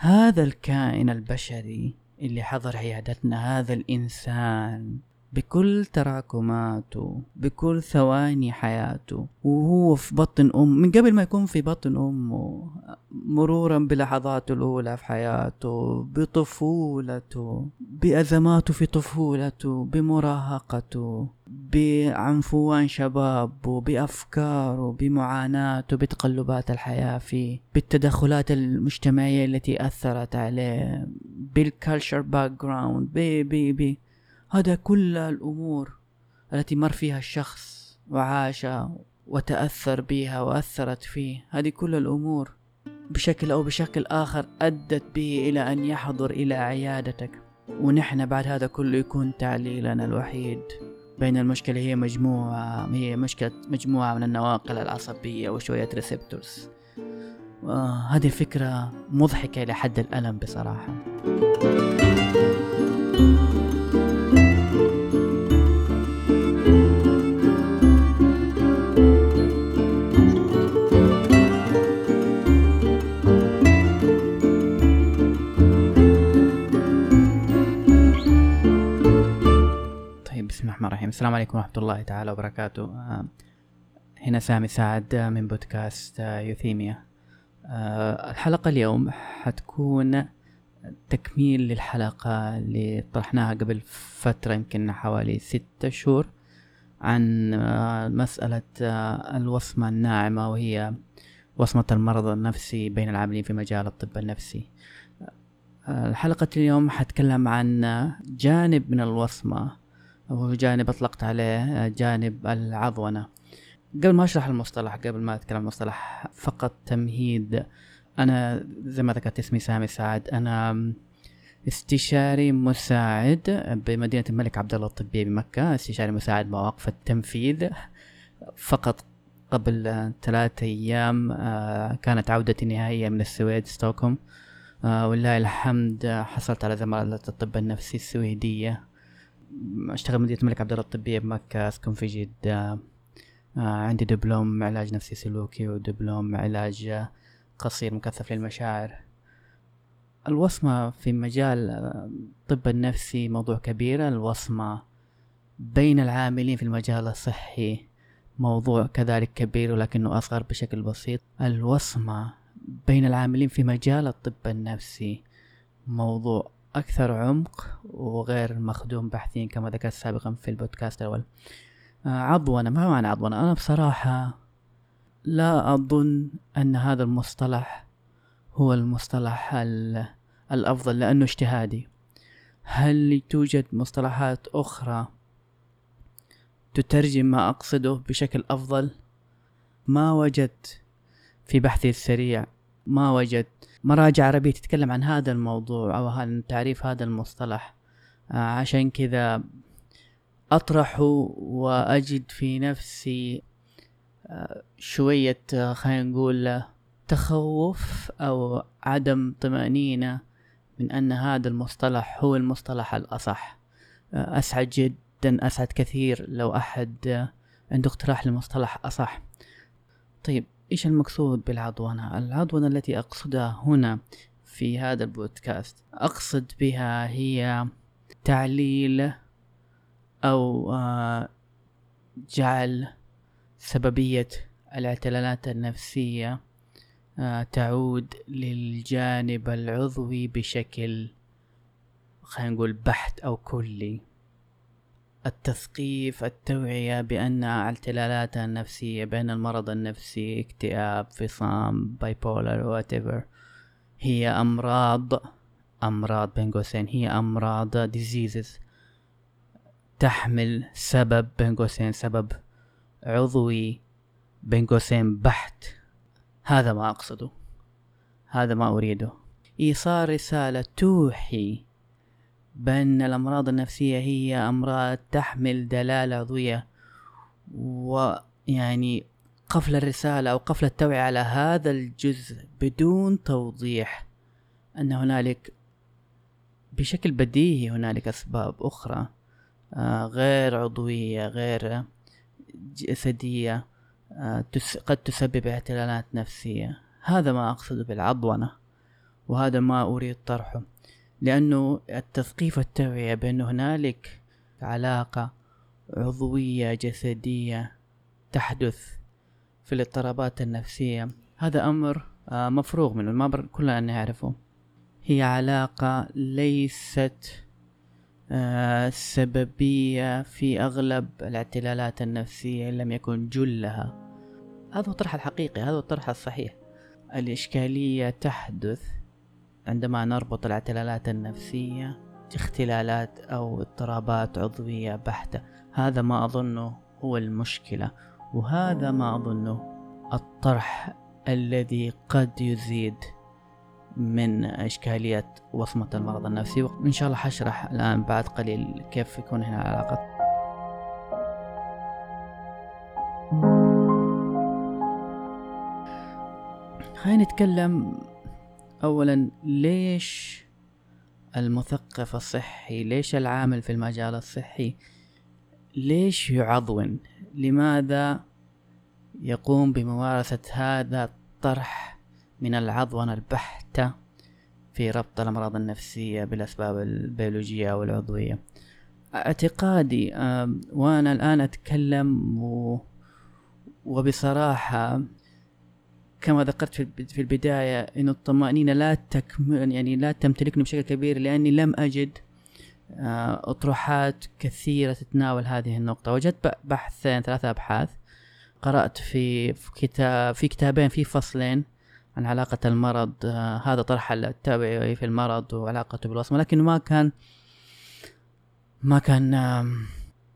هذا الكائن البشري اللي حضر عيادتنا هذا الإنسان. بكل تراكماته بكل ثواني حياته. وهو في بطن أم من قبل ما يكون في بطن أمه مرورا بلحظاته الأولى في حياته بطفولته بأزماته في طفولته بمراهقته بعنفوان شبابه بأفكاره بمعاناته بتقلبات الحياة فيه بالتدخلات المجتمعية التي أثرت عليه بال culture background هذا كل الأمور التي مر فيها الشخص وعاش وتأثر بها وأثرت فيه هذه كل الأمور بشكل أو بشكل آخر أدت به إلى أن يحضر إلى عيادتك. ونحن بعد هذا كله يكون تعليلنا الوحيد بين المشكلة هي مجموعة هي مشكلة مجموعة من النواقل العصبية وشوية receptors هذه فكرة مضحكة إلى حد الألم بصراحة. الرحيم السلام عليكم ورحمة الله تعالى وبركاته. آه، هنا سامي سعد من بودكاست آه، يوثيميا. آه، الحلقة اليوم حتكون تكميل للحلقة اللي طرحناها قبل فترة يمكن حوالي ستة شهور عن مسألة الوصمة الناعمة وهي وصمة المرض النفسي بين العاملين في مجال الطب النفسي. الحلقة اليوم حتكلم عن جانب من الوصمة وهو جانب أطلقت عليه جانب العضونة قبل ما أشرح المصطلح قبل ما أتكلم المصطلح فقط تمهيد. أنا زي ما ذكرت اسمي سامي سعد. أنا استشاري مساعد بمدينة الملك عبد الله الطبية بمكة. استشاري مساعد مواقف التنفيذ. فقط قبل ثلاثة أيام آه، كانت عودتي النهائية من السويد ستوكهولم. آه، ولله الحمد حصلت على زمالة الطب النفسي السويدية. أشتغل مديرة الملك عبد الله الطبية بمكة أسكن في جدة. آه، عندي دبلوم علاج نفسي سلوكي ودبلوم علاج قصير مكثف للمشاعر. الوصمة في مجال الطب النفسي موضوع كبير. الوصمة بين العاملين في المجال الصحي موضوع كذلك كبير ولكنه أصغر بشكل بسيط. الوصمة بين العاملين في مجال الطب النفسي موضوع أكثر عمق وغير مخدوم بحثيا كما ذكرت سابقا في البودكاست الأول. آه، عضونة ما معنى عضونة أنا بصراحة لا أظن أن هذا المصطلح هو المصطلح الأفضل لأنه اجتهادي. هل توجد مصطلحات أخرى تترجم ما أقصده بشكل أفضل؟ ما وجدت في بحثي السريع. ما وجدت مراجع عربية تتكلم عن هذا الموضوع أو عن تعريف هذا المصطلح. آه، عشان كذا أطرحه وأجد في نفسي آه، شوية آه، خلينا نقول تخوف أو عدم طمأنينة من أن هذا المصطلح هو المصطلح الأصح. أسعد جدا أسعد كثير لو أحد عنده اقتراح لمصطلح أصح. طيب إيش المقصود بالعضونة؟ العضونة التي أقصدها هنا في هذا البودكاست أقصد بها هي تعليل أو آه، جعل سببية الاعتلالات النفسية آه، تعود للجانب العضوي بشكل خلينا نقول بحت أو كلي التثقيف التوعية بأن الاعتلالات النفسية بين المرض النفسي اكتئاب فصام باي بولر whatever هي أمراض أمراض بين قوسين هي أمراض diseases تحمل سبب بين قوسين سبب عضوي بين قوسين بحت. هذا ما أقصده. هذا ما أريده. إيصال رسالة توحي. بأن الأمراض النفسية هي أمراض تحمل دلالة عضوية ويعني قفل الرسالة أو قفل التوعية على هذا الجزء بدون توضيح أن هنالك بشكل بديهي هنالك أسباب أخرى آه، غير عضوية غير جسدية آه، قد تسبب اعتلالات نفسية. هذا ما أقصد بالعضونة وهذا ما أريد طرحه. لأنه التثقيف والتوعية بأن هنالك علاقة عضوية جسدية تحدث في الاضطرابات النفسية. هذا أمر آه، مفروغ منه ما كلنا نعرفه. هي علاقة ليست آه، سببية في أغلب الاعتلالات النفسية إن لم يكن جلها. هذا هو الطرح الحقيقي هذا هو الطرح الصحيح. الإشكالية تحدث عندما نربط الاعتلالات النفسية اختلالات أو اضطرابات عضوية بحتة هذا ما أظنه هو المشكلة وهذا ما أظنه الطرح الذي قد يزيد من إشكالية وصمة المرض النفسي. وإن شاء الله حشرح الآن بعد قليل كيف يكون هنا العلاقة. خلينا نتكلم أولا ليش المثقف الصحي ليش العامل في المجال الصحي ليش يعضون لماذا يقوم بممارسة هذا الطرح من العضونة البحتة في ربط الأمراض النفسية بالأسباب البيولوجية أو العضوية اعتقادي وأنا الآن أتكلم. وبصراحة كما ذكرت في البداية إن الطمأنينة لا تكمل يعني لا تمتلكني بشكل كبير لأني لم أجد آه، أطروحات كثيرة تتناول هذه النقطة. وجدت بحثين ثلاثة أبحاث. قرأت في كتاب في كتابين في فصلين عن علاقة المرض آه هذا طرح التوعية في المرض وعلاقته بالوصمة. لكن ما كان ما كان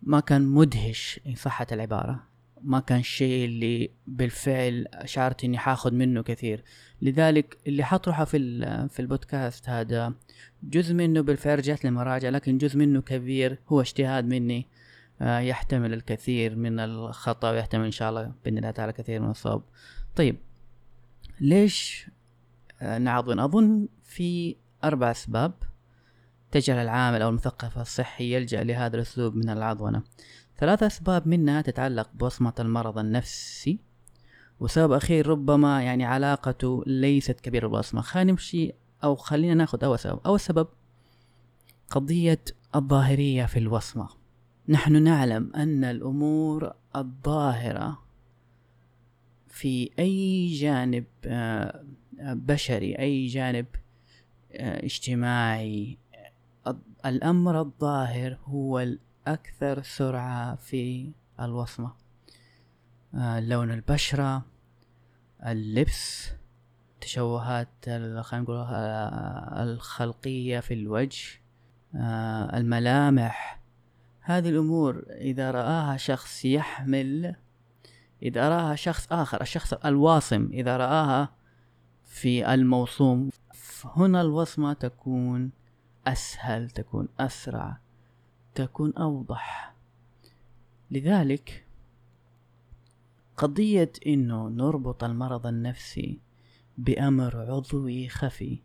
ما كان مدهش إن صحت العبارة. ما كان شيء اللي بالفعل شعرت إني حاخذ منه كثير. لذلك اللي حطرحه في في البودكاست هذا جزء منه بالفعل رجعت للمراجع لكن جزء منه كبير هو اجتهاد مني. آه، يحتمل الكثير من الخطأ ويحتمل إن شاء الله بإذن الله تعالى كثير من الصواب. طيب ليش آه، نعظن أظن في أربع أسباب. تجعل العامل أو المثقف الصحي يلجأ لهذا الأسلوب من العضونة ثلاث أسباب منها تتعلق بوصمة المرض النفسي وسبب أخير ربما يعني علاقته ليست كبيرة الوصمة خلينا نمشي أو خلينا ناخذ أول سبب. أول سبب قضية الظاهرية في الوصمة نحن نعلم أن الأمور الظاهرة في أي جانب آه، بشري أي جانب آه، اجتماعي الأمر الظاهر هو الأكثر سرعة في الوصمة. آه، لون البشرة اللبس تشوهات خلينا نقول الخلقية في الوجه الملامح. هذه الأمور إذا رآها شخص يحمل إذا رآها شخص آخر الشخص الواصم إذا رآها في الموصوم هنا الوصمة تكون أسهل تكون أسرع. تكون أوضح. لذلك قضية إنه نربط المرض النفسي بأمر عضوي خفي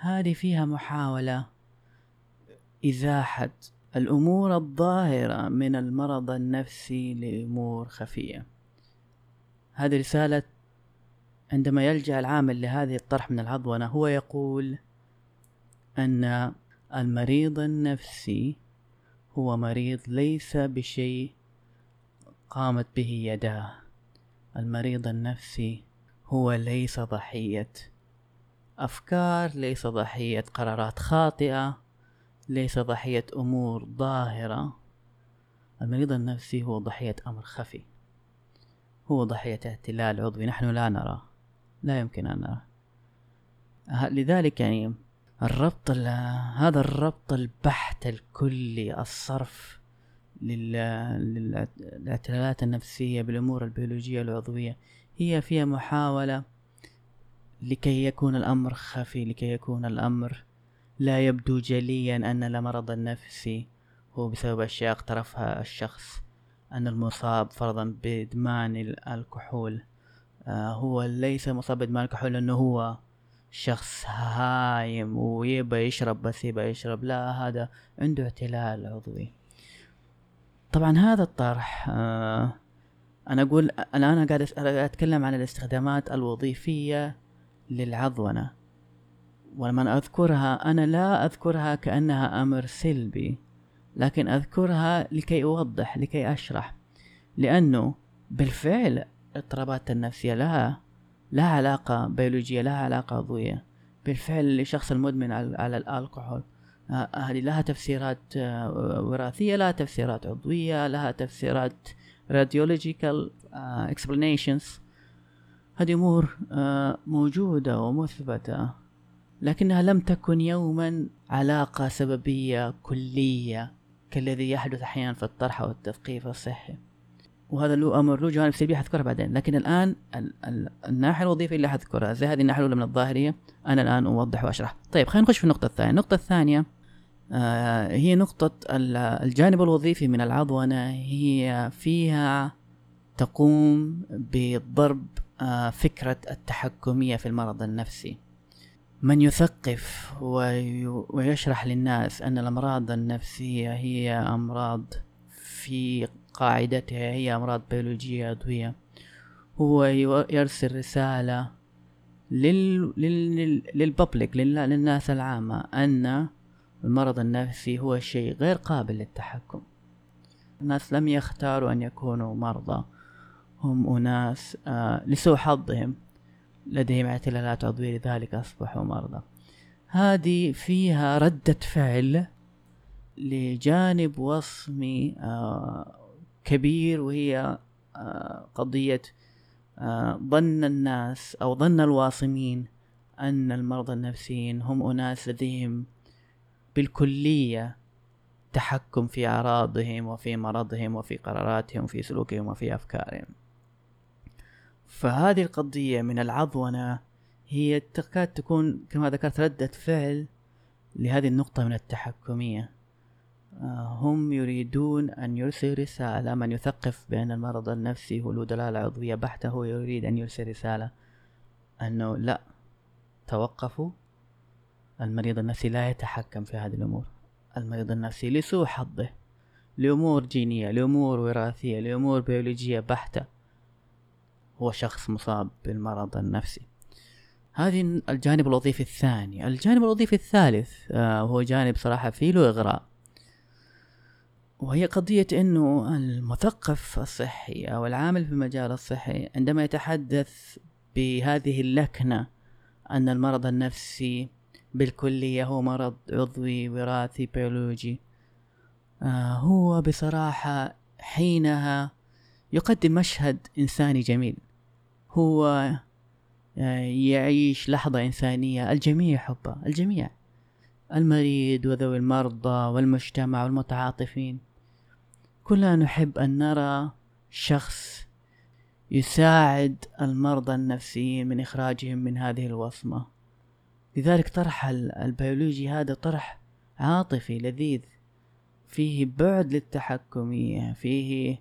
هذه فيها محاولة إزاحة الأمور الظاهرة من المرض النفسي لأمور خفية. هذه رسالة عندما يلجأ العامل لهذه الطرح من العضونة هو يقول أن المريض النفسي هو مريض ليس بشيء قامت به يداه. المريض النفسي هو ليس ضحية. أفكار ليس ضحية. قرارات خاطئة ليس ضحية. أمور ظاهرة. المريض النفسي هو ضحية أمر خفي. هو ضحية اعتلال عضوي. نحن لا نرى. لا يمكن أن نرى. لذلك يعني الربط هذا الربط البحت الكلي الصرف للاعتلالات النفسية بالأمور البيولوجية العضوية هي فيها محاولة لكي يكون الأمر خفي لكي يكون الأمر لا يبدو جليا أن المرض النفسي هو بسبب أشياء اقترفها الشخص. أن المصاب فرضا بإدمان الكحول آه هو ليس مصاب بإدمان الكحول لأنه هو شخص هايم ويبى يشرب بس يبى يشرب. لا هذا عنده اعتلال عضوي. طبعا هذا الطرح آه أنا أقول أنا أنا قاعد أتكلم عن الاستخدامات الوظيفية للعضونة. ولما أذكرها أنا لا أذكرها كأنها أمر سلبي لكن أذكرها لكي أوضح لكي أشرح. لأنه بالفعل الاضطرابات النفسية لها لها علاقة بيولوجية لها علاقة عضوية بالفعل الشخص المدمن على الكحول آه، هذه لها تفسيرات آه، وراثية لها تفسيرات عضوية لها تفسيرات radiological uh, explanations. هذه أمور موجودة ومثبتة لكنها لم تكن يوما علاقة سببية كلية كالذي يحدث أحيانا في الطرح أو التثقيف الصحي. وهذا له أمر له جوانب سلبية حذكرها بعدين. لكن الآن ال ال الناحية الوظيفية اللي حذكرها زي هذه الناحية الأولى من الظاهرية أنا الآن أوضح وأشرح. طيب خلينا نخش في النقطة الثانية. النقطة الثانية آه هي نقطة الجانب الوظيفي من العضونة. هي فيها تقوم بضرب آه فكرة التحكمية في المرض النفسي. من يثقف ويشرح للناس أن الأمراض النفسية هي أمراض في قاعدتها هي أمراض بيولوجية عضوية. هو يرسل رسالة لل... لل... للببليك لل... للناس العامة أن المرض النفسي هو شيء غير قابل للتحكم. الناس لم يختاروا أن يكونوا مرضى. هم أناس آه لسوء حظهم. لديهم اعتلالات عضوية لذلك أصبحوا مرضى. هذه فيها ردة فعل لجانب وصمي آه كبير وهي آه قضية آه ظن الناس أو ظن الواصمين أن المرضى النفسيين هم أناس لديهم بالكلية تحكم في أعراضهم وفي مرضهم وفي قراراتهم وفي سلوكهم وفي أفكارهم. فهذه القضية من العضونة هي تكاد تكون كما ذكرت ردة فعل لهذه النقطة من التحكمية. هم يريدون أن يرسل رسالة. من يثقف بأن المرض النفسي هو دلالة عضوية بحتة هو يريد أن يرسل رسالة. أنه لا توقفوا. المريض النفسي لا يتحكم في هذه الأمور. المريض النفسي لسوء حظه لأمور جينية لأمور وراثية لأمور بيولوجية بحتة. هو شخص مصاب بالمرض النفسي. هذه الجانب الوظيفي الثاني. الجانب الوظيفي الثالث آه هو جانب صراحة فيه له إغراء. وهي قضية أنه المثقف الصحي أو العامل في المجال الصحي عندما يتحدث بهذه اللكنة أن المرض النفسي بالكلية هو مرض عضوي وراثي بيولوجي آه هو بصراحة حينها يقدم مشهد إنساني جميل. هو آه يعيش لحظة إنسانية الجميع يحبها الجميع المريض وذوي المرضى والمجتمع والمتعاطفين. كلنا نحب أن نرى شخص يساعد المرضى النفسيين من إخراجهم من هذه الوصمة. لذلك طرح ال biological هذا طرح عاطفي لذيذ. فيه بعد للتحكمية فيه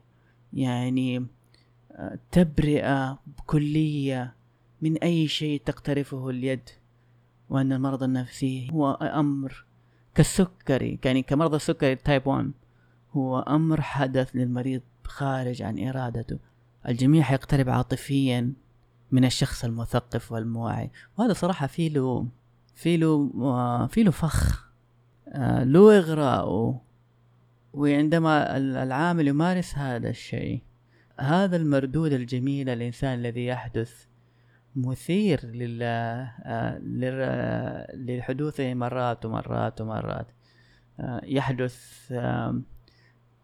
يعني آه، تبرئة كلية من أي شيء تقترفه اليد وأن المرض النفسي هو أمر كالسكري يعني كمرض السكري type 1 هو أمر حدث للمريض خارج عن إرادته. الجميع يقترب عاطفيا من الشخص المثقف والموعي وهذا صراحة في له في له في له فخ آه، له إغراء وعندما العامل يمارس هذا الشيء هذا المردود الجميل الإنسان الذي يحدث مثير لل آه، للحدوثه مرات ومرات ومرات آه، يحدث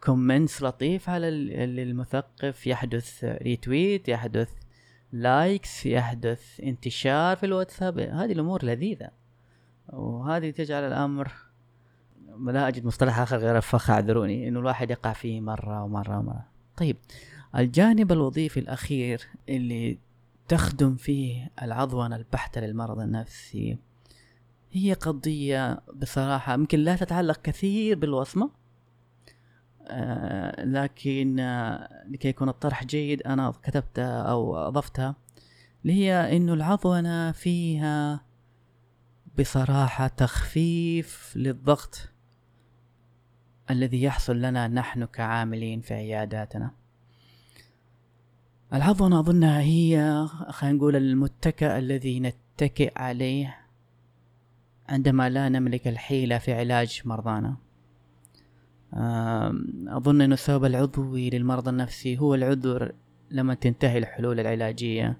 comments لطيف على المثقف. يحدث retweet يحدث likes يحدث انتشار في الواتساب. هذه الأمور لذيذة. وهذه تجعل الأمر لا أجد مصطلح آخر غير الفخ أعذروني إنه الواحد يقع فيه مرة ومرة ومرة. طيب الجانب الوظيفي الأخير اللي تخدم فيه العضونة البحتة للمرض النفسي هي قضية بصراحة يمكن لا تتعلق كثير بالوصمة آه لكن آه لكي يكون الطرح جيد أنا كتبتها أو أضفتها اللي هي إنه العضونة فيها بصراحة تخفيف للضغط الذي يحصل لنا نحن كعاملين في عياداتنا. العضونة أظنها هي خلينا نقول المتكأ الذي نتكئ عليه عندما لا نملك الحيلة في علاج مرضانا. أظن أن السبب العضوي للمرض النفسي هو العذر لما تنتهي الحلول العلاجية.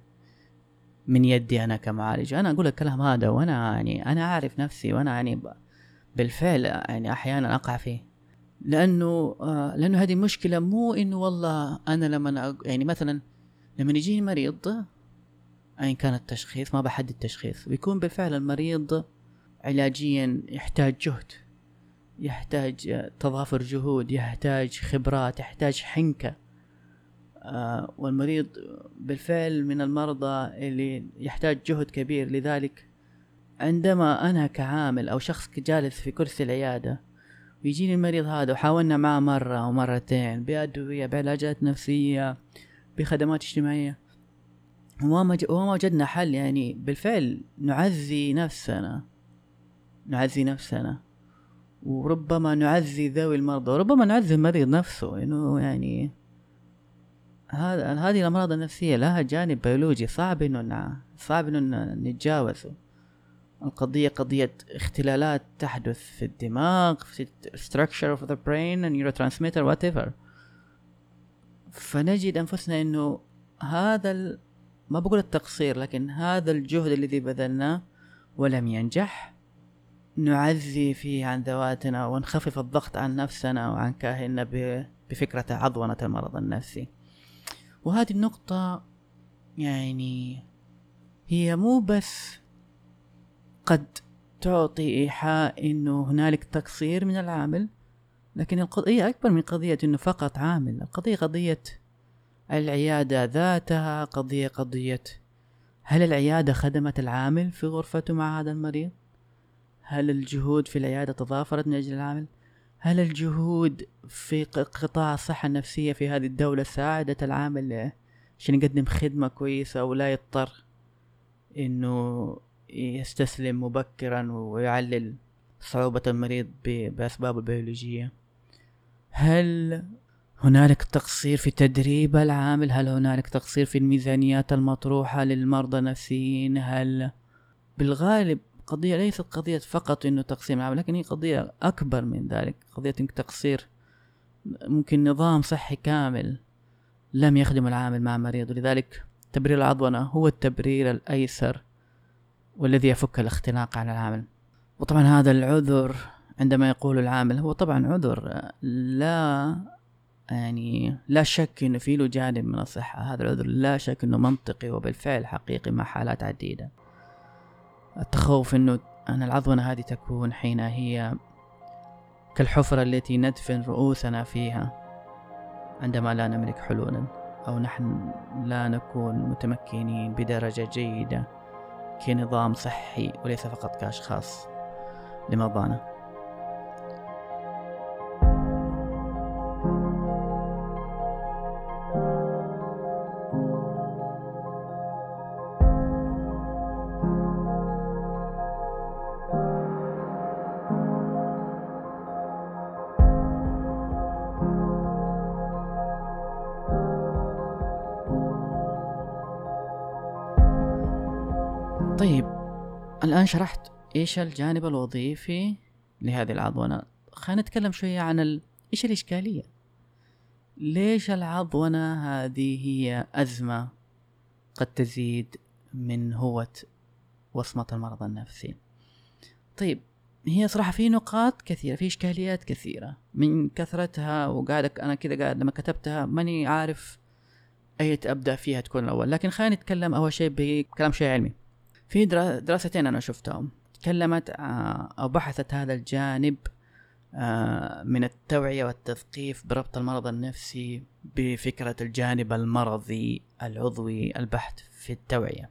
من يدي أنا كمعالج. أنا أقول الكلام هذا وأنا يعني أنا أعرف نفسي وأنا يعني بالفعل يعني أحيانا أقع فيه. لأنه آه لأنه هذه المشكلة مو إنه والله أنا لما يعني مثلا لما يجيني مريض أيا كان التشخيص ما بحدد التشخيص بيكون بالفعل المريض علاجيا يحتاج جهد. يحتاج تضافر جهود يحتاج خبرات يحتاج حنكة. آه والمريض بالفعل من المرضى اللي يحتاج جهد كبير. لذلك عندما أنا كعامل أو شخص جالس في كرسي العيادة ويجيني المريض هذا وحاولنا معه مرة أو مرتين بأدوية بعلاجات نفسية بخدمات اجتماعية وما وما وجدنا حل. يعني بالفعل نعزي نفسنا نعزي نفسنا. وربما نعزي ذوي المرضى وربما نعزي المريض نفسه إنه يعني هذا هذه الأمراض النفسية لها جانب بيولوجي. صعب إنه صعب إنه نتجاوزه. القضية قضية اختلالات تحدث في الدماغ في structure of the brain neurotransmitter whatever. فنجد أنفسنا أنه هذا ال... ما بقول التقصير لكن هذا الجهد الذي بذلناه ولم ينجح. نعزي فيه عن ذواتنا ونخفف الضغط عن نفسنا وعن كاهلنا بفكرة عضونة المرض النفسي وهذه النقطة يعني هي مو بس قد تعطي إيحاء إنه هنالك تقصير من العامل لكن القضية أكبر من قضية إنه فقط عامل القضية قضية العيادة ذاتها قضية قضية هل العيادة خدمت العامل في غرفته مع هذا المريض؟ هل الجهود في العيادة تضافرت من أجل العامل؟ هل الجهود في قطاع الصحة النفسية في هذه الدولة ساعدت العامل عشان يقدم خدمة كويسة ولا يضطر إنه يستسلم مبكرا ويعلل صعوبة المريض بأسبابه البيولوجية؟ هل هنالك تقصير في تدريب العامل؟ هل هنالك تقصير في الميزانيات المطروحة للمرضى النفسيين؟ هل بالغالب قضية ليست قضية فقط إنه تقصير العامل لكن هي قضية أكبر من ذلك قضية تقصير ممكن نظام صحي كامل لم يخدم العامل مع مريض ولذلك تبرير العضونة هو التبرير الأيسر والذي يفك الاختناق على العامل. وطبعا هذا العذر عندما يقول العامل هو طبعا عذر لا يعني لا شك إنه في له جانب من الصحة. هذا العذر لا شك إنه منطقي وبالفعل حقيقي مع حالات عديدة. التخوف إنه أن العضونة هذه تكون حين هي كالحفرة التي ندفن رؤوسنا فيها عندما لا نملك حلولا أو نحن لا نكون متمكنين بدرجة جيدة كنظام صحي وليس فقط كأشخاص لمرضانا. الآن شرحت إيش الجانب الوظيفي لهذه العضونة خلينا نتكلم شوية عن ال... إيش الإشكالية؟ ليش العضونة هذه هي أزمة قد تزيد من هوة وصمة المرض النفسي؟ طيب هي صراحة في نقاط كثيرة في إشكاليات كثيرة. من كثرتها وقاعد أنا كذا قاعد لما كتبتها ماني عارف أي أبدأ فيها تكون الأول. لكن خلينا نتكلم أول شيء بكلام شيء علمي. في دراستين أنا شفتهم. تكلمت آه، أو بحثت هذا الجانب آه، من التوعية والتثقيف بربط المرض النفسي بفكرة الجانب المرضي العضوي البحث في التوعية.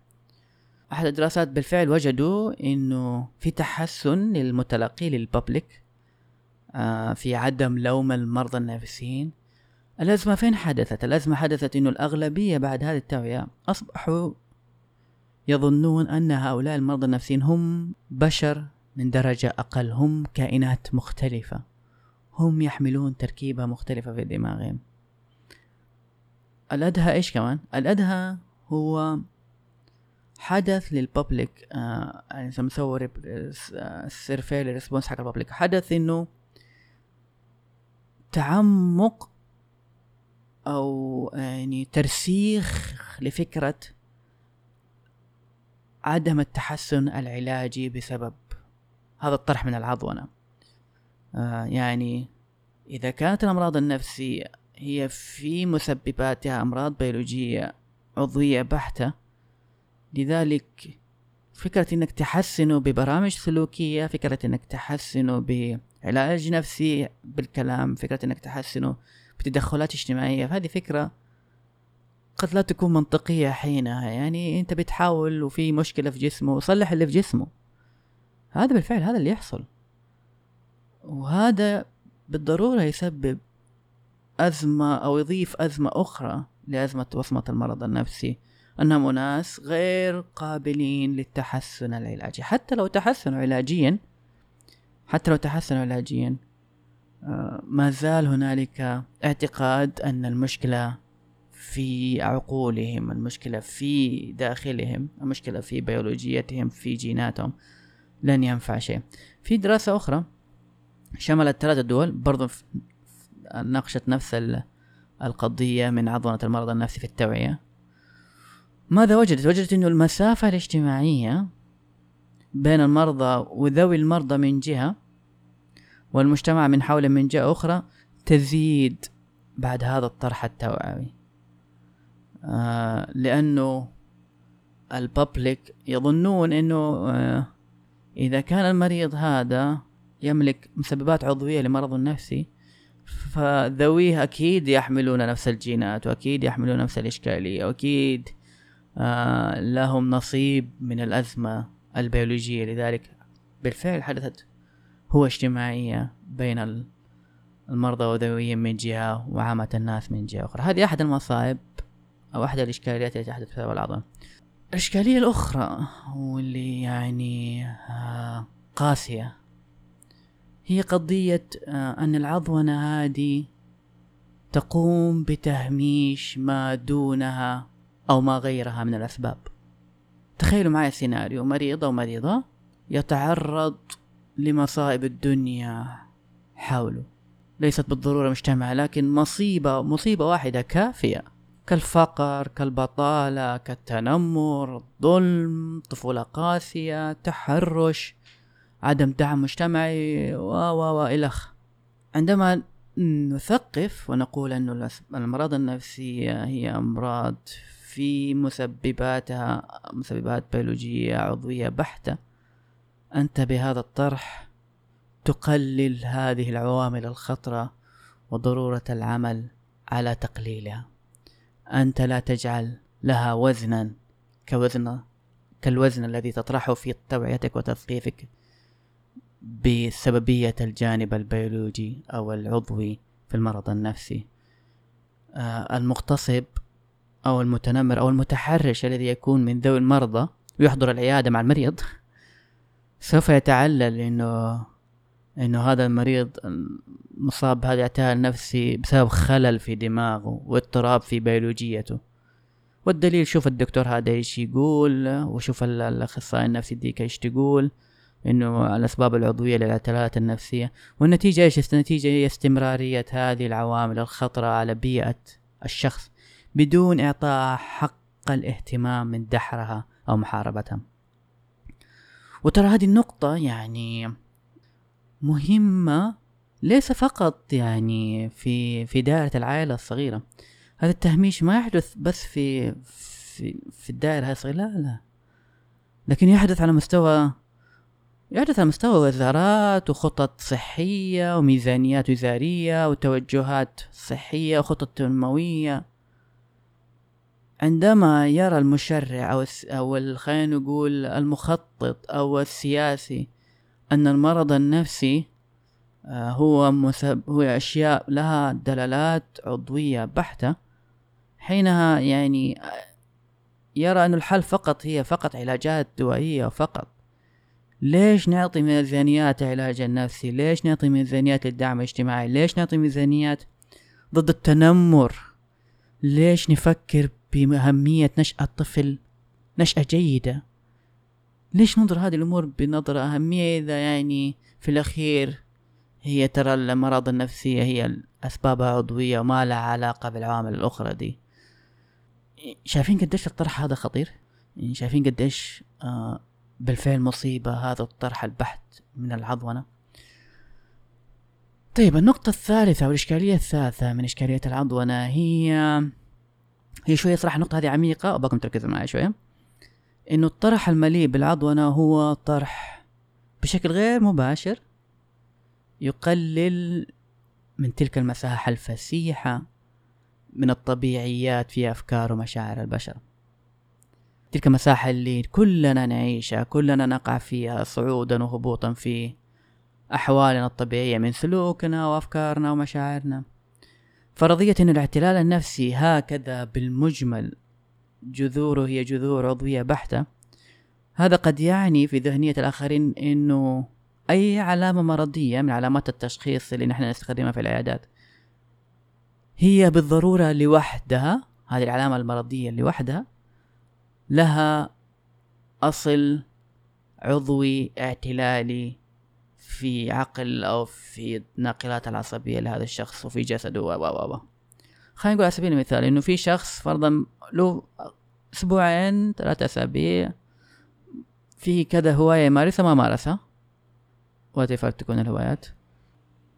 أحد الدراسات بالفعل وجدوا إنه في تحسن للمتلقي للببليك آه، في عدم لوم المرضى النفسيين. الأزمة فين حدثت؟ الأزمة حدثت إنه الأغلبية بعد هذه التوعية أصبحوا يظنون أن هؤلاء المرضى النفسيين هم بشر من درجة أقل هم كائنات مختلفة. هم يحملون تركيبة مختلفة في دماغهم. الأدهى إيش كمان؟ الأدهى هو حدث لل public آه يعني مسوي ال survey لل response حق ال public. حدث إنه تعمق أو يعني ترسيخ لفكرة عدم التحسن العلاجي بسبب هذا الطرح من العضونة. آه يعني إذا كانت الأمراض النفسية هي في مسبباتها أمراض بيولوجية عضوية بحتة لذلك فكرة إنك تحسنه ببرامج سلوكية فكرة إنك تحسنه بعلاج نفسي بالكلام فكرة إنك تحسنه بتدخلات اجتماعية هذه فكرة قد لا تكون منطقية حينها. يعني أنت بتحاول وفي مشكلة في جسمه وصلح اللي في جسمه. هذا بالفعل هذا اللي يحصل. وهذا بالضرورة يسبب أزمة أو يضيف أزمة أخرى لأزمة وصمة المرض النفسي. أنهم أناس غير قابلين للتحسن العلاجي. حتى لو تحسنوا علاجيا حتى لو تحسنوا علاجيا آه، ما زال هنالك اعتقاد أن المشكلة في عقولهم المشكلة في داخلهم المشكلة في بيولوجيتهم في جيناتهم. لن ينفع شيء. في دراسة أخرى شملت ثلاثة دول برضو ناقشت نفس القضية من عضونة المرض النفسي في التوعية. ماذا وجدت؟ وجدت أنه المسافة الاجتماعية بين المرضى وذوي المرضى من جهة والمجتمع من حوله من جهة أخرى تزيد بعد هذا الطرح التوعوي. آه لأنه الببليك يظنون أنه آه إذا كان المريض هذا يملك مسببات عضوية لمرض نفسي فذويه أكيد يحملون نفس الجينات وأكيد يحملون نفس الإشكالية وأكيد آه لهم نصيب من الأزمة البيولوجية. لذلك بالفعل حدثت هو اجتماعية بين المرضى وذويهم من جهة وعامة الناس من جهة أخرى. هذه أحد المصائب أو أحد الإشكاليات التي تحدث بسبب العظم. الإشكالية الأخرى واللي يعني آه قاسية. هي قضية آه أن العضونة هذه تقوم بتهميش ما دونها أو ما غيرها من الأسباب. تخيلوا معي سيناريو مريضة يتعرض لمصائب الدنيا حوله. ليست بالضرورة مجتمع لكن مصيبة مصيبة واحدة كافية. كالفقر كالبطالة كالتنمر الظلم طفولة قاسية تحرش عدم دعم مجتمعي و و و إلخ عندما نثقف ونقول أن الأمراض النفسية هي أمراض في مسبباتها مسببات بيولوجية عضوية بحتة أنت بهذا الطرح تقلل هذه العوامل الخطرة وضرورة العمل على تقليلها. أنت لا تجعل لها وزنا كوزن كالوزن الذي تطرحه في توعيتك وتثقيفك بسببية الجانب البيولوجي أو العضوي في المرض النفسي. آه المغتصب أو المتنمر أو المتحرش الذي يكون من ذوي المرضى ويحضر العيادة مع المريض سوف يتعلل إنه إنه هذا المريض مصاب بهذا الاعتلال النفسي بسبب خلل في دماغه واضطراب في بيولوجيته. والدليل شوف الدكتور هذا إيش يقول وشوف الأخصائي النفسي ديك إيش تقول إنه الأسباب العضوية للاعتلالات النفسية. والنتيجة إيش؟ النتيجة هي استمرارية هذه العوامل الخطرة على بيئة الشخص بدون إعطاء حق الاهتمام من دحرها أو محاربتها. وترى هذه النقطة يعني مهمة ليس فقط يعني في في دائرة العائلة الصغيرة. هذا التهميش ما يحدث بس في في في الدائرة الصغيرة لا لا. لكن يحدث على مستوى يحدث على مستوى وزارات وخطط صحية وميزانيات وزارية وتوجهات صحية وخطط تنموية. عندما يرى المشرع أو أو خلينا نقول المخطط أو السياسي أن المرض النفسي آه، هو مسب هو أشياء لها دلالات عضوية بحتة حينها يعني آه، يرى أن الحل فقط هي فقط علاجات دوائية فقط. ليش نعطي ميزانيات العلاج النفسي؟ ليش نعطي ميزانيات للدعم الاجتماعي؟ ليش نعطي ميزانيات ضد التنمر؟ ليش نفكر بأهمية نشأة طفل نشأة جيدة؟ ليش ننظر هذه الأمور بنظرة أهمية إذا يعني في الأخير هي ترى الأمراض النفسية هي أسبابها عضوية وما لها علاقة بالعوامل الأخرى دي. شايفين قديش الطرح هذا خطير؟ يعني شايفين قديش آه بالفعل مصيبة هذا الطرح البحت من العضونة. طيب النقطة الثالثة والإشكالية الثالثة من إشكالية العضونة هي هي شوية صراحة النقطة هذه عميقة أبغاكم تركزوا معي شوية. إنه الطرح المليء بالعضونة هو طرح بشكل غير مباشر يقلل من تلك المساحة الفسيحة من الطبيعيات في أفكار ومشاعر البشر. تلك المساحة اللي كلنا نعيشها كلنا نقع فيها صعودا وهبوطا في أحوالنا الطبيعية من سلوكنا وأفكارنا ومشاعرنا. فرضية أن الاعتلال النفسي هكذا بالمجمل جذوره هي جذور عضوية بحتة. هذا قد يعني في ذهنية الآخرين أنه أي علامة مرضية من علامات التشخيص اللي نحن نستخدمها في العيادات هي بالضرورة لوحدها هذه العلامة المرضية لوحدها لها أصل عضوي اعتلالي في عقل أو في الناقلات العصبية لهذا الشخص وفي جسده و و و. خلينا نقول على سبيل المثال إنه في شخص فرضا له أسبوعين ثلاثة أسابيع في كذا هواية يمارسها ما مارسها. what تكون الهوايات.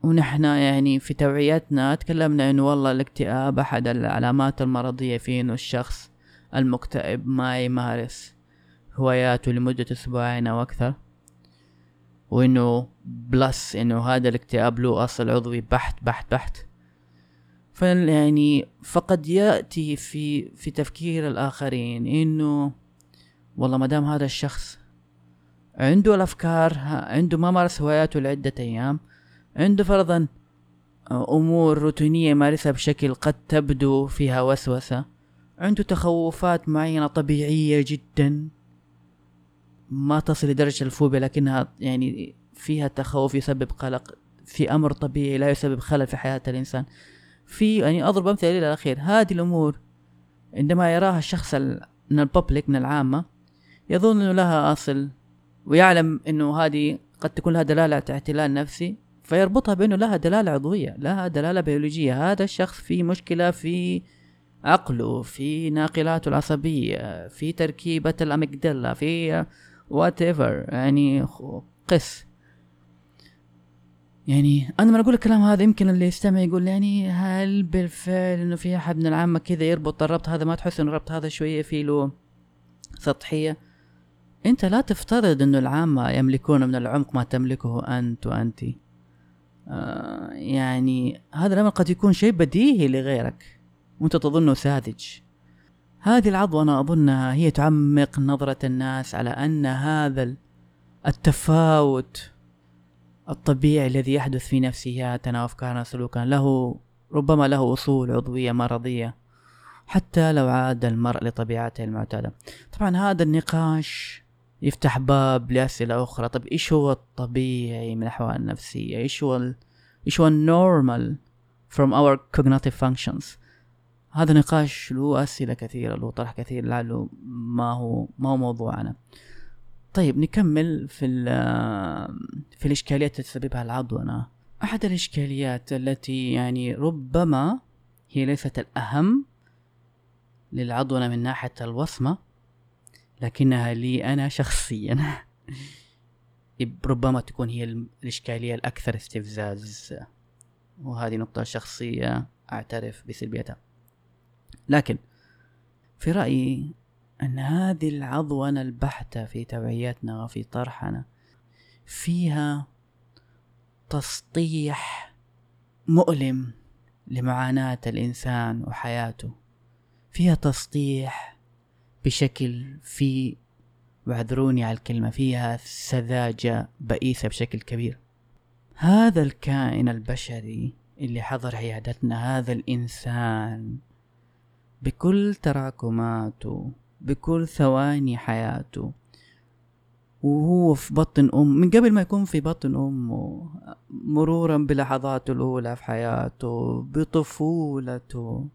ونحن يعني في توعيتنا تكلمنا إنه والله الاكتئاب أحد العلامات المرضية فيه إنه الشخص المكتئب ما يمارس هواياته لمدة أسبوعين أو أكثر. وإنه plus إنه هذا الاكتئاب له أصل عضوي بحت بحت بحت. يعني فقد يأتي في في تفكير الآخرين إنه والله ما دام هذا الشخص عنده الأفكار عنده ما مارس هواياته لعدة أيام عنده فرضا أمور روتينية يمارسها بشكل قد تبدو فيها وسوسة عنده تخوفات معينة طبيعية جدا ما تصل لدرجة الفوبيا لكنها يعني فيها تخوف يسبب قلق في أمر طبيعي لا يسبب خلل في حياة الإنسان. في يعني أضرب أمثلة إلى الأخير. هذه الأمور عندما يراها الشخص من الببليك من العامة يظن إنه لها أصل ويعلم إنه هذه قد تكون لها دلالة اعتلال نفسي فيربطها بإنه لها دلالة عضوية لها دلالة بيولوجية. هذا الشخص في مشكلة في عقله في ناقلاته العصبية في تركيبة الاميجدلا في وات ايفر يعني قس. يعني أنا لما أقول الكلام هذا يمكن اللي يستمع يقول يعني هل بالفعل إنه في أحد من العامة كذا يربط الربط هذا؟ ما تحس انه الربط هذا شوية فيه له سطحية؟ أنت لا تفترض إنه العامة يملكون من العمق ما تملكه أنت وأنت. آه يعني هذا الأمر قد يكون شيء بديهي لغيرك وأنت تظنه ساذج. هذه العضوة أظنها هي تعمق نظرة الناس على أن هذا التفاوت الطبيعي الذي يحدث في نفسياتنا وأفكارنا وسلوكنا له ربما له أصول عضوية مرضية حتى لو عاد المرء لطبيعته المعتادة. طبعا هذا النقاش يفتح باب لأسئلة أخرى. طب إيش هو الطبيعي من الأحوال النفسية؟ إيش هو ال... إيش هو النورمال from our cognitive functions هذا نقاش له أسئلة كثيرة له طرح كثير لعله ما هو ما هو موضوعنا. طيب نكمل في في الإشكاليات التي تسببها العضونة أحد الإشكاليات التي يعني ربما هي ليست الأهم للعضونة من ناحية الوصمة لكنها لي أنا شخصيا. ربما تكون هي الإشكالية الأكثر استفزاز. وهذه نقطة شخصية أعترف بسلبيتها. لكن في رأيي أن هذه العضونة البحتة في توعيتنا وفي طرحنا فيها تسطيح مؤلم لمعاناة الإنسان وحياته. فيها تسطيح بشكل في واعذروني على الكلمة فيها سذاجة بئيسة بشكل كبير. هذا الكائن البشري اللي حضر عيادتنا هذا الإنسان بكل تراكماته بكل ثواني حياته. وهو في بطن أم من قبل ما يكون في بطن أمه مرورا بلحظاته الأولى في حياته بطفولته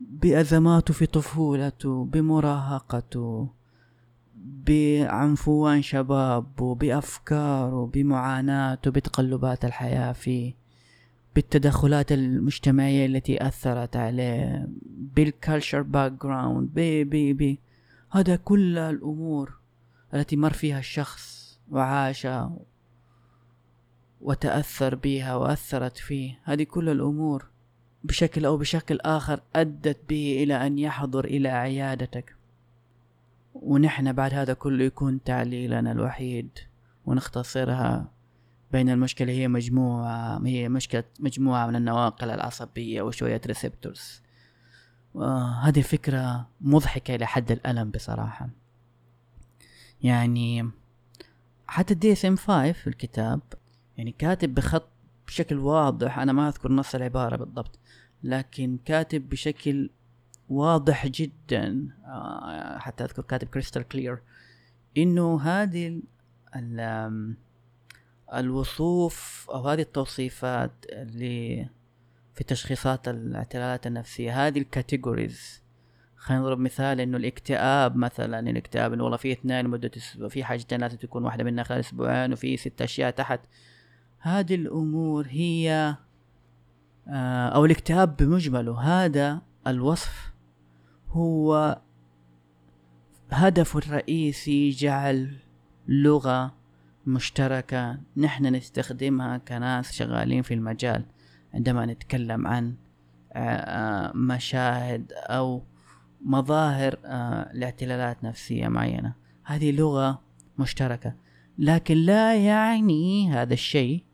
بأزماته في طفولته بمراهقته بعنفوان شبابه بأفكاره بمعاناته بتقلبات الحياة فيه. بالتدخلات المجتمعية التي أثرت عليه بال culture background ب ب ب. هذا كل الأمور التي مر فيها الشخص وعاشها وتأثر بها وأثرت فيه. هذه كل الأمور بشكل أو بشكل آخر أدت به إلى أن يحضر إلى عيادتك. ونحن بعد هذا كله يكون تعليلنا الوحيد ونختصرها بين المشكلة هي مجموعة هي مشكلة مجموعة من النواقل العصبية وشوية receptors هذه فكرة مضحكة إلى حد الألم بصراحة. يعني حتى ال DSM 5 في الكتاب يعني كاتب بخط بشكل واضح أنا ما أذكر نص العبارة بالضبط لكن كاتب بشكل واضح جدا آه، حتى أذكر كاتب crystal clear إنه هذه الوصوف أو هذه التوصيفات اللي في تشخيصات الاعتلالات النفسية هذه ال categories خلينا نضرب مثال إنه الاكتئاب مثلا الاكتئاب إنه والله في اثنين لمدة أسبوع في حاجتين لازم تكون واحدة منها خلال أسبوعين وفي ست أشياء تحت. هذه الأمور هي آه، أو الاكتئاب بمجمله هذا الوصف هو هدفه الرئيسي جعل لغة مشتركة. نحن نستخدمها كناس شغالين في المجال. عندما نتكلم عن آه، آه، مشاهد أو مظاهر لاعتلالات نفسية معينة. هذه لغة مشتركة. لكن لا يعني هذا الشيء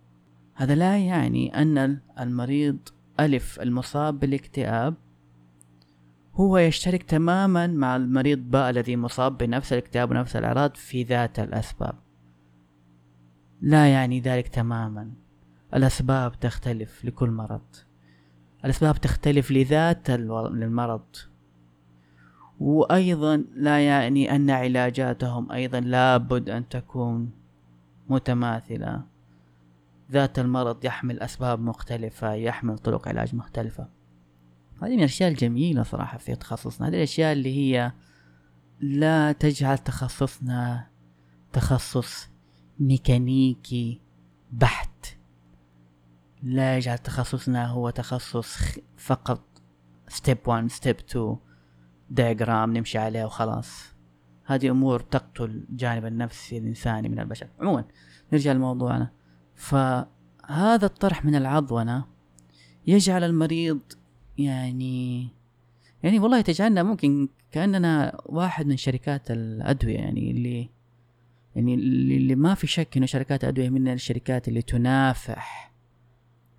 هذا لا يعني أن المريض ألف المصاب بالاكتئاب هو يشترك تماما مع المريض باء الذي مصاب بنفس الاكتئاب ونفس الأعراض في ذات الأسباب. لا يعني ذلك تماما. الأسباب تختلف لكل مرض. الأسباب تختلف لذات المرض وأيضا لا يعني أن علاجاتهم أيضا لابد أن تكون متماثلة. ذات المرض يحمل أسباب مختلفة يحمل طرق علاج مختلفة. هذه من الأشياء الجميلة صراحة في تخصصنا. هذه الأشياء اللي هي لا تجعل تخصصنا تخصص ميكانيكي بحت. لا يجعل تخصصنا هو تخصص فقط step 1 step 2 diagram نمشي عليه وخلاص. هذه أمور تقتل الجانب النفسي الإنساني من البشر. عموما نرجع لموضوعنا. فهذا الطرح من العضونة يجعل المريض يعني يعني والله تجعلنا ممكن كأننا واحد من شركات الأدوية يعني اللي يعني اللي ما في شك إنه شركات الأدوية من الشركات اللي تنافح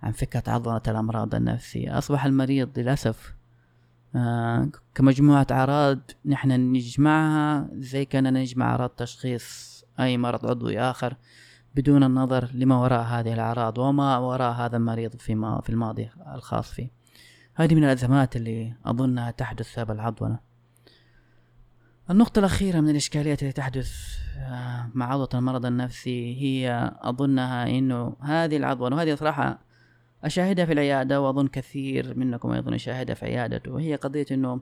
عن فكرة عضلة الأمراض النفسية. أصبح المريض للأسف آه كمجموعة أعراض نحن نجمعها زي كأننا نجمع أعراض تشخيص أي مرض عضوي آخر بدون النظر لما وراء هذه الأعراض وما وراء هذا المريض في, في الماضي الخاص فيه. هذه من الأزمات اللي أظنها تحدث بسبب العضونة النقطة الأخيرة من الإشكاليات اللي تحدث آه، مع عضوة المرض النفسي هي أظنها إنه هذه العضونة وهذه صراحة أشاهدها في العيادة وأظن كثير منكم أيضا يشاهدها في عيادته وهي قضية إنه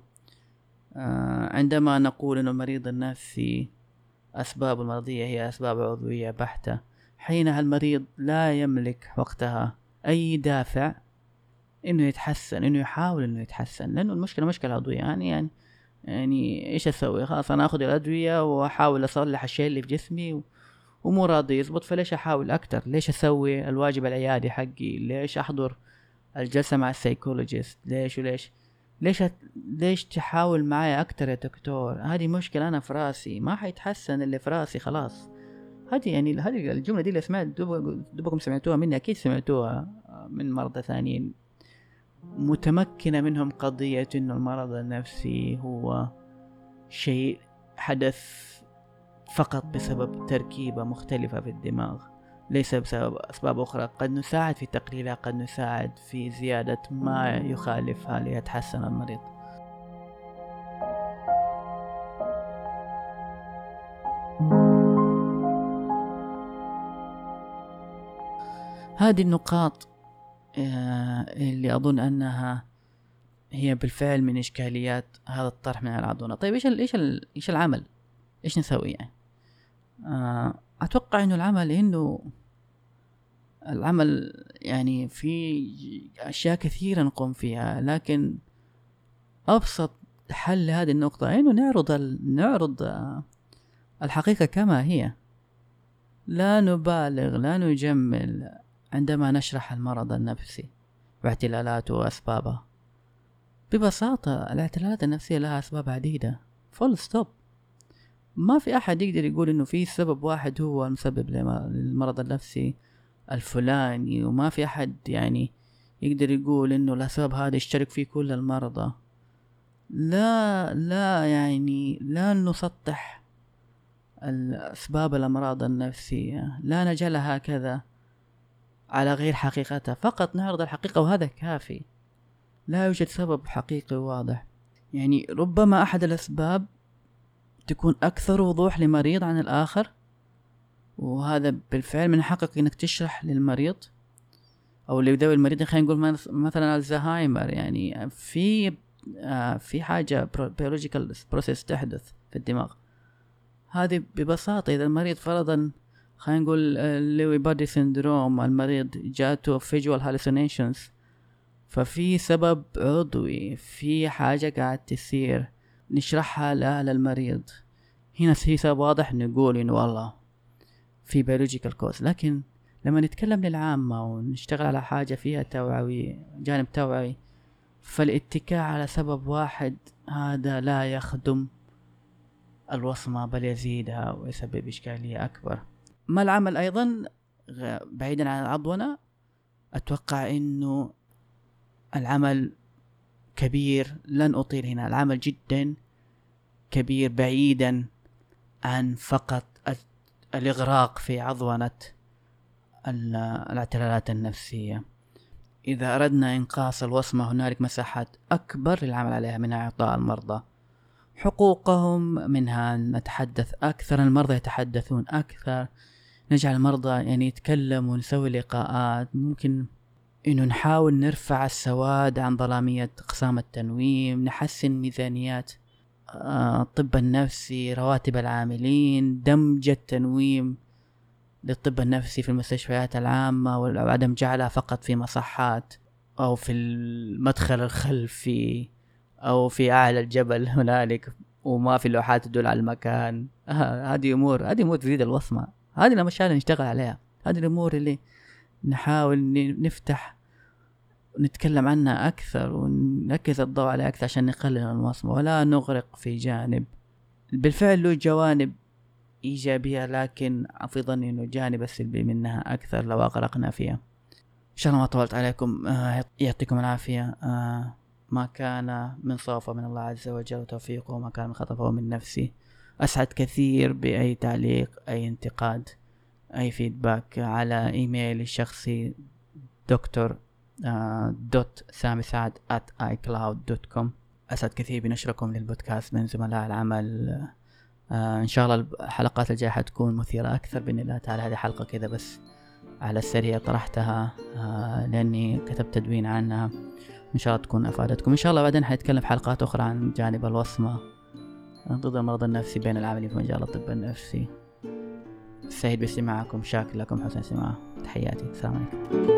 آه، عندما نقول إنه المريض النفسي أسباب المرضية هي أسباب عضوية بحتة حينها المريض لا يملك وقتها أي دافع إنه يتحسن إنه يحاول إنه يتحسن لأنه المشكلة مشكلة عضوية يعني يعني يعني إيش أسوي؟ خلاص أنا أخذ الأدوية وأحاول أصلح الشيء اللي في جسمي ومو راضي يزبط فليش أحاول أكتر؟ ليش أسوي الواجب العيادي حقي؟ ليش أحضر الجلسة مع السيكولوجيست؟ ليش وليش؟ ليش ليش تحاول معي أكتر يا دكتور؟ هذه مشكلة أنا في رأسي ما حيتحسن اللي في رأسي خلاص. هذه يعني هذه الجملة دي اللي سمعت دوبكم سمعتوها مني أكيد سمعتوها من مرضى ثانيين متمكنة منهم قضية انه المرض النفسي هو شيء حدث فقط بسبب تركيبة مختلفة في الدماغ ليس بسبب أسباب أخرى. قد نساعد في تقليلها قد نساعد في زيادة ما يخالفها ليتحسن المريض. هذه النقاط اللي أظن أنها هي بالفعل من إشكاليات هذا الطرح من العضونه طيب إيش إيش إيش العمل؟ إيش نسوي يعني؟ آه، أتوقع إنه العمل إنه العمل يعني في أشياء كثيرة نقوم فيها لكن أبسط حل لهذه النقطة إنه نعرض نعرض آه، الحقيقة كما هي. لا نبالغ لا نجمل. عندما نشرح المرض النفسي واعتلالاته وأسبابه. ببساطة الاعتلالات النفسية لها أسباب عديدة. full stop ما في أحد يقدر يقول إنه في سبب واحد هو المسبب للمرض النفسي الفلاني وما في أحد يعني يقدر يقول إنه الأسباب هذا يشترك فيه كل المرضى. لا لا يعني لا نسطح أسباب الأمراض النفسية. لا نجعلها هكذا على غير حقيقتها. فقط نعرض الحقيقة وهذا كافي. لا يوجد سبب حقيقي واضح. يعني ربما أحد الأسباب تكون أكثر وضوح لمريض عن الآخر وهذا بالفعل من حقك إنك تشرح للمريض أو لذوي المريض. خلينا نقول مثلا الزهايمر يعني في آه في حاجة biological process تحدث في الدماغ. هذه ببساطة إذا المريض فرضا خلينا نقول Lewy body syndrome المريض جاته visual hallucinations ففي سبب عضوي في حاجة قاعد تصير نشرحها لأهل المريض. هنا في سبب واضح نقول إنه والله في biological cause لكن لما نتكلم للعامة ونشتغل على حاجة فيها توعوي جانب توعوي فالاتكاء على سبب واحد هذا لا يخدم الوصمة بل يزيدها ويسبب إشكالية أكبر. ما العمل أيضا؟ بعيدا عن العضونة أتوقع أنه العمل كبير. لن أطيل هنا العمل جدا كبير بعيدا عن فقط الإغراق في عضونة الاعتلالات النفسية. إذا أردنا إنقاص الوصمة هنالك مساحات أكبر للعمل عليها من إعطاء المرضى. حقوقهم منها نتحدث أكثر المرضى يتحدثون أكثر. نجعل المرضى يعني يتكلموا ونسوي لقاءات ممكن إنه نحاول نرفع السواد عن ظلامية أقسام التنويم نحسن ميزانيات آه، الطب النفسي رواتب العاملين دمج التنويم للطب النفسي في المستشفيات العامة وعدم جعلها فقط في مصحات أو في المدخل الخلفي أو في أعلى الجبل هنالك وما في لوحات تدل على المكان. آه، هذه أمور هذه أمور تزيد الوصمة. هذه الأشياء اللي نشتغل عليها. هذه الأمور اللي نحاول نفتح نتكلم عنها أكثر ونركز الضوء عليها أكثر عشان نقلل الوصمة ولا نغرق في جانب. بالفعل له جوانب إيجابية لكن في ظني إنه الجانب السلبي منها أكثر لو أغرقنا فيها. إن شاء الله ما طولت عليكم. آه يعطيكم العافية. آه ما كان من صوفة من الله عز وجل وتوفيقه وما كان من خطأ فهو من نفسي أسعد كثير بأي تعليق أي انتقاد أي فيدباك على إيميلي الشخصي دكتور دوت سامي سعد at icloud.com أسعد كثير بنشركم للبودكاست من زملاء العمل. آه إن شاء الله الحلقات الجاية حتكون مثيرة أكثر بإذن الله تعالى هذه حلقة كذا بس على السريع طرحتها آه لأني كتبت تدوين عنها. إن شاء الله تكون أفادتكم. إن شاء الله بعدين حنتكلم في حلقات أخرى عن جانب الوصمة. ضد المرض النفسي بين العاملين في مجال الطب النفسي. سعيد باستماعكم شاكر. لكم حسن استماع تحياتي. السلام عليكم.